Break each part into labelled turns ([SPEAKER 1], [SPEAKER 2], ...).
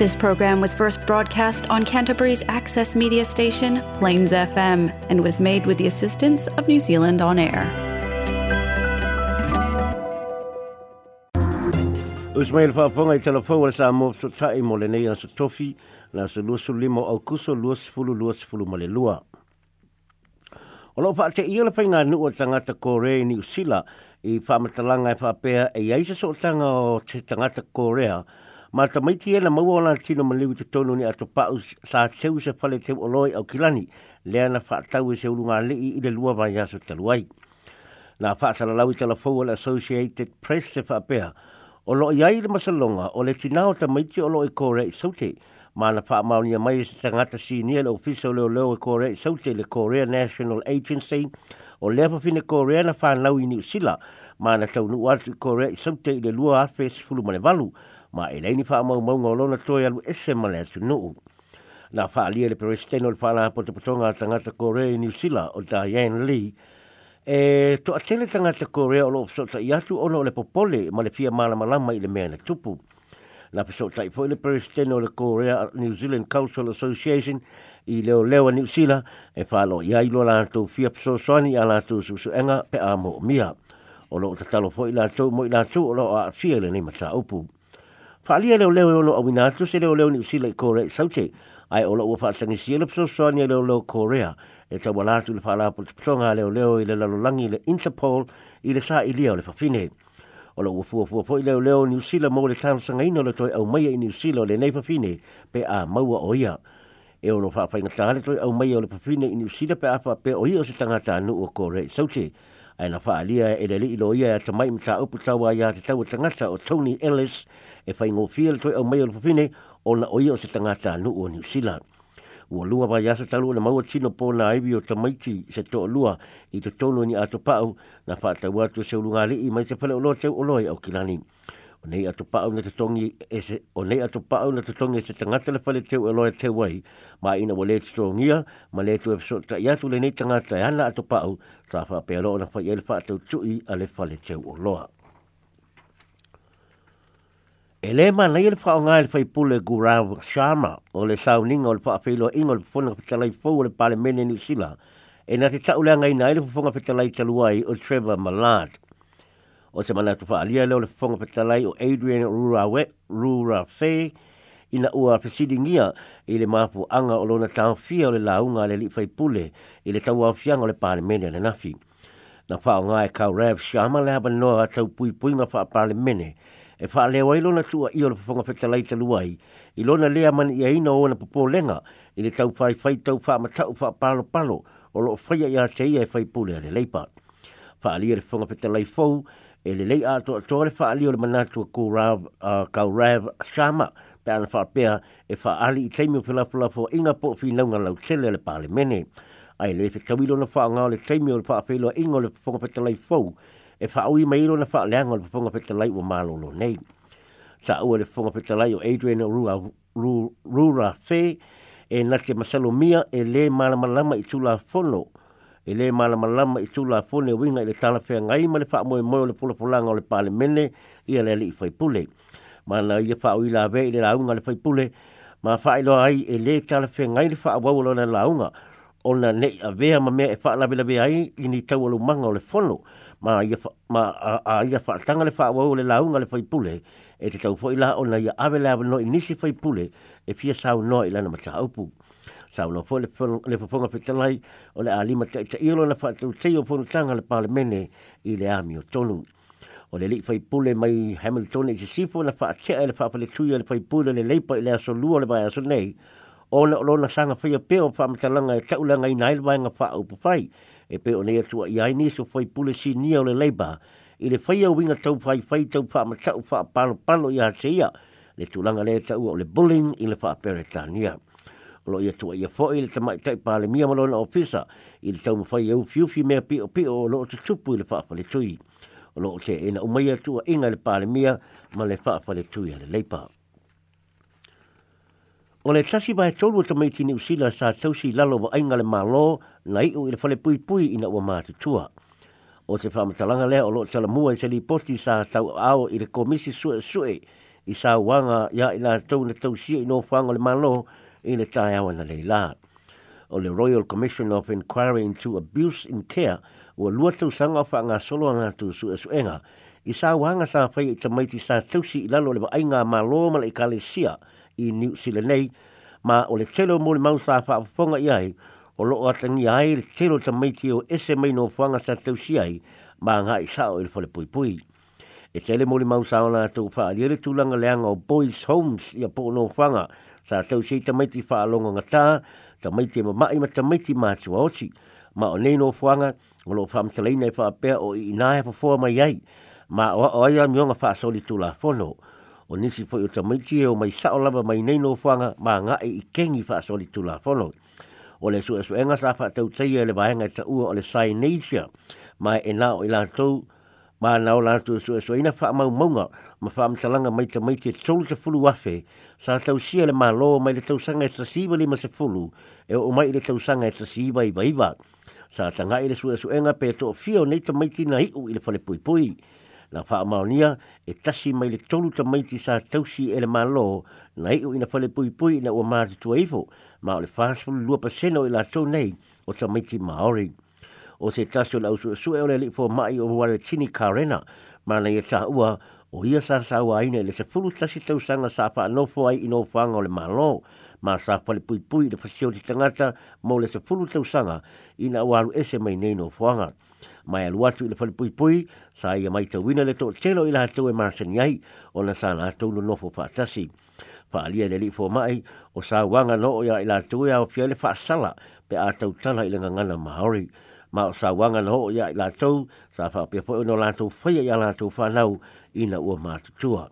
[SPEAKER 1] This program was first broadcast on Canterbury's access media station, Plains FM, and was made with the assistance of New Zealand On Air.
[SPEAKER 2] Usmail Fafonga i telefona sa mo so tai mo lenei a so tofi na so lusu limo au kuso lusu fulu lusu fulu mo le lua. O loo wha te ia le whainga nua tangata Korea ni Usila i whamatalanga e whapea e aisa so tanga o te tangata Korea ma ta maiti e na maua ona tino ma maliwi te tonu ni ato pau sa teu se fale te oloi au kilani lea na whaatau e se urunga lei i le lua vai aso talu ai Nā whaatalalau i talafou ala Associated Press se whaapea o loo iai le masalonga o le tinao ta maiti o loo i kore i saute ma na whaamaunia mai e se tangata sinia le ofiso o leo leo i kore i saute le Korea National Agency o lea pafine Korea na whanau i New Zealand ma na taunu atu i kore i saute i le lua afe sifulu mane valu ma e leini wha mau mau ngolo na toi alu ese male atu nuu. Na wha alia le peroi steno le wha po te potonga tangata Korea i New Zealand o Diane Lee, e to atele tangata Korea o lo opso ta iatu ono o le popole ma le fia mala malama i le mea na tupu. Na piso ta i le peroi steno le Korea New Zealand Cultural Association i leo leo a New Zealand e wha lo ia ilo la tau fia piso soani a la susu enga pe a mo mia. O lo o tatalo fo i la tau mo i la olo o a fia le ni mata upu fa e e e ali le le o lo awina tu se le o le ni si le kore sau te ai o lo wa fa tangi si le pso so ni le o lo kore e ta wala tu le fa la po tso nga le o le i le la lo langi le interpol i le sa i le o le fa fine o lo fu fu fu le o le ni si le mo le tam sanga ino le toi au mai i ni si le le nei fa fine pe a mau o ia e o lo fa fa ngata le toi au mai o le fa fine i ni si le pe a fa pe o ia se tanga ta no o kore sau te aina faaalia e le alii loa ia e atamai ma taupu ya te tau tangata o tony ellis e faigofia le toe au mai o le fafine ona o ia o se tagata anuu o new zealand ua lua vai asa talu ona maua tino pona aivi o tamaiti se toʻalua i totonu ni atopaʻu na faatau atu se ulugalii mai se fele o lo teu o au kilani o nei atu pāu na tatongi e se, o nei atu pāu na tatongi e se tangata le whale teo e loa te wai, ma ina wale te tōngia, ma le tu e pso, ta iatu le nei tangata e ana atu pāu, ta wha pēa loa na wha iele wha atu tui a le whale teo o loa. E le ma nei le wha o ngai le whai pule Gurav Sharma, o le sau ninga o le wha awhilo inga o le pwona kapitalai fau o le pale mene ni sila, e na te tau le angai nai le pwona lai taluai o Trevor Malad. Malad o te manatu whaalia leo le whonga petalai o Adrian Rurawe, Rurafe, ina ua fesidingia i le mafu anga o lona tawhia o le launga le lipfai pule i le tawa fianga o le pale le nafi. Na whao ngai e kau rev shama le haba noa a tau pui pui ngā wha pale e wha leo ai lona tua i o le whonga petalai te luai i lona lea mani i aina o na popo lenga i le tau whai whai tau wha matau wha palo palo o lo whaia i a te ia e whai pule a le leipa. Wha alia le whonga petalai fau e le lei ato to le fa ali o le manatu ko rav uh, ka rav sama pe ana fa pe e fa ali i taimi o fela fela fo inga po fi nga lau tele le pale mene ai le fe tawilo na fa nga le taimi o le fa felo inga le fonga pe tele fo e fa o i mai lo na fa le nga le fonga pe tele o malo nei sa o le fonga pe tele o adrian rua rura fe e na te masalo mia e le mala mala tula fono e le malamalama i la fone winga i le tala fea ngai ma le wha moe moe le pula pulanga o le pale mene i le li i whaipule. Ma na i a wha ve i la vea le launga le whaipule, ma wha i ai ele le tala fea ngai le wha wau lona launga o na ne a vea ma mea e la vila vea ai i ni tau alu manga le fono, ma i a, ma, a, a, a, a tanga le wha wau le launga le whaipule, e te tau fo i la ona na i a ave la no i nisi whaipule e fia sau no i lana mata upu. saulo fo le fofonga fetalai o le alima taʻitaʻi o lona faatautai o fonotaga le palemene i le ami o tonu o le lii faipule mai hamilton si fo na fa e le faafaletui e le faipule le leipa i le asolua o le vaeaso nei ona o na sanga faia pe o faamatalaga e taʻulaga ina ai le vaega fai e pe o nei atuaʻi ai ni so si sinia o le leiba i le faia winga tau fai fai tau faamatau faapalopalo iā te ia le tulanga le tau o le bullying i le faapere tania lo ye tua ye fo il te mai tai pale mia mo ofisa il tau ma fai au fiu fiu mea pio pio lo te tupu il faa fale tui lo te ena umaia tua inga le pale mia ma le faa fale tui ale leipa o le tasi vai tolu o tamai tini usila sa tausi lalo wa ainga le malo nai iu il fale pui pui ina ua maa tua o se whamatalanga lea o lo tala mua i se li poti sa tau ao i le komisi sue sue i sa wanga ya ina tau na tausia ino whanga le malo i le tae awa na leila. O le Royal Commission of Inquiry into Abuse in Care o lua tau sanga wha ngā solo ngā tu su e suenga i sā wanga sā whai i tamaiti sā tausi i lalo le wāinga mā loma le i kāle sia i New Zealand nei ma o le telo mō le mausā whaafonga i ai o loo atangi ai le telo tamaiti o ese mai no whanga sā tausi ai ma ngā i sā o ilfo le pui pui. E tele mo le mausā o nā tau wha a liere tūlanga leanga o Boys Homes ia po no fanga Sa tau sei ta maiti whaalonga ngā tā, ta maiti e ma mai ma ta maiti mātua oti. Ma o neno fuanga, o lo whamtalaina e whaapea o i nāhe whafoa mai ai. Ma o o aia mionga whaasoli tula whono. O nisi fo i o ta maiti e o mai sao lava mai neno fuanga, ma ngā e i kengi whaasoli tula whono. O le su esu enga sa whaatau teia e le vahenga e ta ua o le Sainasia. Ma e nā o i lantou, ma na ola tu so so ina fa ma munga ma fa ma talanga mai te mai te tolu te fulu wafe sa tau sia le malo mai le tau sanga e sasiba lima se fulu e o mai le tau sanga e sasiba i vaiva sa tanga ile su su enga pe to fio nei te mai tina i u ile fale pui pui na fa maonia e tasi mai le tolu te mai sa tau si ele malo i u ina fale pui pui na o ma te tuifo ma o le fa fulu lua pa seno ile tau nei o te mai maori. o se taso la usu su e ole li fo mai o wale tini karena ma na ia ua o ia sa sa wa le se fulu tasi tau sanga sa fa no fo ai ino fanga o le malo ma sa fa le pui pui le fasio ti tangata mo le se fulu tau sanga ina walu ese mai nei no fanga mai alu atu i le fale pui pui sa ia mai tawina le to telo i la hatu e māsani ai o na sa la hatu no nofo whaatasi whaalia le li fo mai o sa wanga no o ia i la hatu e au fia le whaasala pe a tau tala i le ngangana Maori ma o sawanga na ho ia i lātou, sa fa pia fo no lātou whaia ia lātou whanau ina ua mātutua.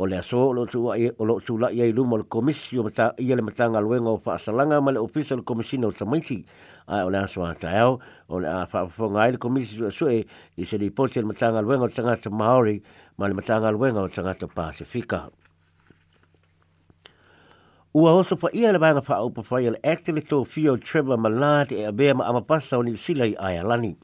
[SPEAKER 2] O le aso lo tu ai o lo tu la ia i lumo le komisio mata ia le matanga luenga o whaasalanga ma le ofisa le komisina o tamaiti a o le aso atao o le a whaafonga ai le komisio a sue i se li pote le matanga luenga o tangata Maori ma le matanga luenga o tangata Pasifika. Ua oso fa ia le vanga fa upa fa ia le acte le tō Trevor Malad e a bea ma ama pasa o ni sila i ai alani.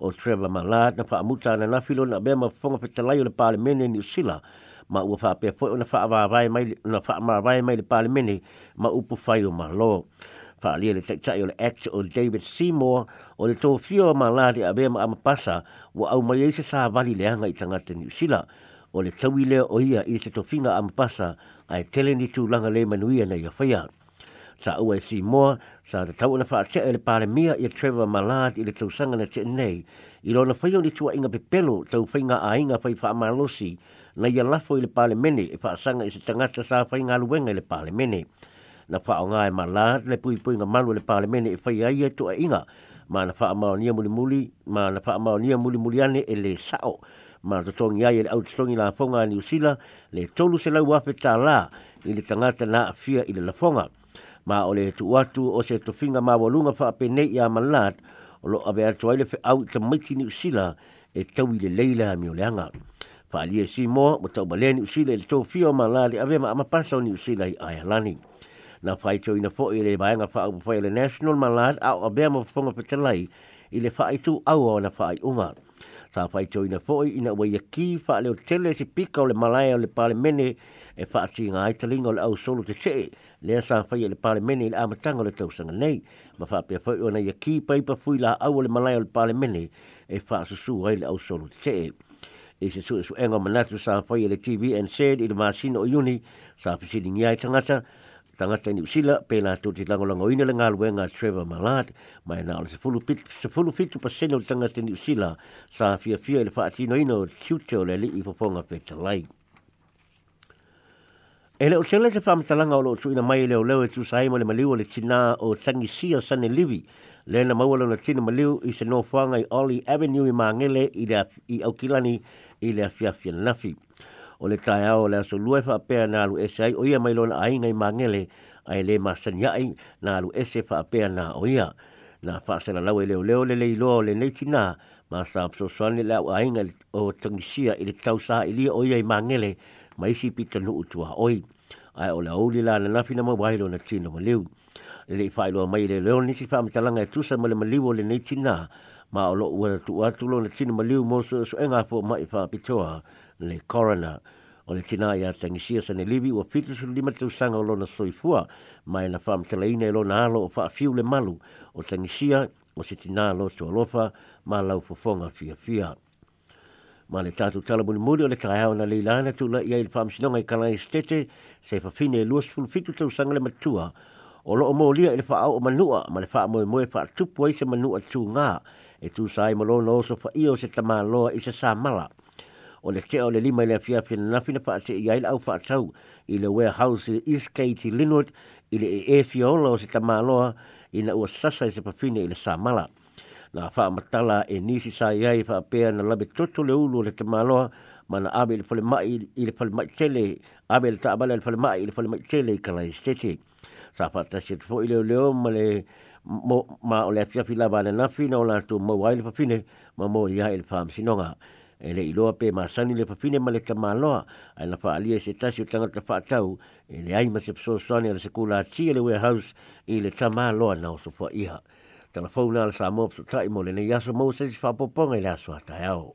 [SPEAKER 2] O Trevor Malad na fa amuta ana nafilo na bea ma fonga pe talai o le pale mene ni sila ma ua fa pe fo na fa avai mai na fa ma avai mai le pale mene ma upa fa i o malo. Fa alia le tektai o le acte o David Seymour o le tō fio Malad e a bea ma ama pasa wa au mai eise sa vali leanga i tangata ni sila o le tawi lea o ia i se tofinga am pasa ai e tele ni tū langa le manuia na ia whaia. Sa ua e si moa, sa te tau na wha tea e le pāre mia i a Trevor Malad i le tausanga na te nei, i lona whaio ni tua inga pepelo tau whainga a inga whai wha amalosi na ia lafo i le pāre mene e wha sanga i se tangata sa whainga luenga i le pāre mene. Na wha o ngā e Malad le pui pui ngā manu le pāre mene e whai ai e tua inga, ma na wha amao muli muli, ma na wha amao muli muli ane e le sao, ma to tong ya ye out tong la fonga ni usila le tolu se la wafe ta la i le tangata na afia i le la fonga ma o le tu watu o se to finga ma volunga fa pe ne ya malat o lo ave a toile fe out te miti ni usila e tau i le leila mi o leanga fa ali e si mo mo tau balen ni usila le to fio ma la le ave ma ma pasa ni usila i ai lani na fai to ina fo i le ba nga fa au fa le national malat a o ave ma fonga fe te lai i le fa i tu au o na fa i umat sa fai toi na foi ina wai ki fa le tele si pika o le malaya o le pale mene e fa si nga ai o le au solo te te e le sa fai le pale mene le amatanga le tausanga nei ma fa pe foi ona ia ki pai pa fui la au le malaya o le pale mene e fa susu ai le au solo te te e se su e su enga manatu sa fai e le TV and said i le masino o yuni sa fisilingi ai tangata tangata ni usila pena tu te langolango ina le ngaluenga Trevor Malat mai na se fulu pit se fulu fitu pasena o tangata ni usila sa fia fia le faatino ina o tiute o le li i poponga pe talai. E le o tele se whamatalanga o lo tu ina mai e leo leo e tu saima le maliu le tina o tangisia sane livi le na mawala na tina maliu i se nofanga i Ollie Avenue i mangele i au kilani i le afiafia nafi. Nafi o le taia o le aso lue whaapea nā alu ese ai o ia mai lona ainga i mangele ai le masani ai nā alu ese whaapea nā o ia. Nā whaasana lau e leo leo le lei o le neiti nā ma sa so sone le au ainga o tangisia i le tausaha i lia o ia i mangele ma isi pita nuu tua oi. Ai o la ouli la na nafina ma wailo na tino ma Le lei whailoa mai le leo nisi whaamitalanga e tusa ma le maliwo le neiti nā ma o lo ua tu atu lo na tino ma leu mo so enga fo mai whaapitoa. Ai le corona o le tina ia tangisia sa ne livi o fitu su lima tu sanga o lona soifua mai na wha mtala ina e lona alo o wha fiu le malu o tangisia o se tina alo tu alofa ma lau fofonga fia fia. Ma le tatu tala muni muri o le tae na le ilana tu la ia i le wha msinonga i kanai stete se fa fine e luas ful fitu tu sanga le matua o lo o mō lia i le wha au o manua ma le wha moe moe wha tupu ai se manua tu ngā e tu sa i malona oso fa i o se tamā loa i se sa mala. o le tea o le lima i le afia fiananafi na faase i ai au faatau i le warehouse i le eastgate i linwood i le e, e fiola o se tamāloa ina ua sasa i se pafine i le samala na faamatala e nisi sa i ai faapea na labe toto le ulu o le tamāloa ma na ave i le falemai i le falemai tele ave le taavale i le falemai i le falemai tele i kalai stete sa faatasi atu foʻi leoleo ma le mo ma o le afiafi lava le nafi na o latou mau ai le fafine ma mo ia i le faamasinoga e ilo ape pe masani le fafine ma le tamaloa ai na faalia e se tasi o tagata faatau e le ai ma se fesoasoani a le sekulatia le warehouse i le tamaloa na osofoaia talafou na le sa moa fesotaʻi mo lenei aso mou sesi faapoopoga i le aso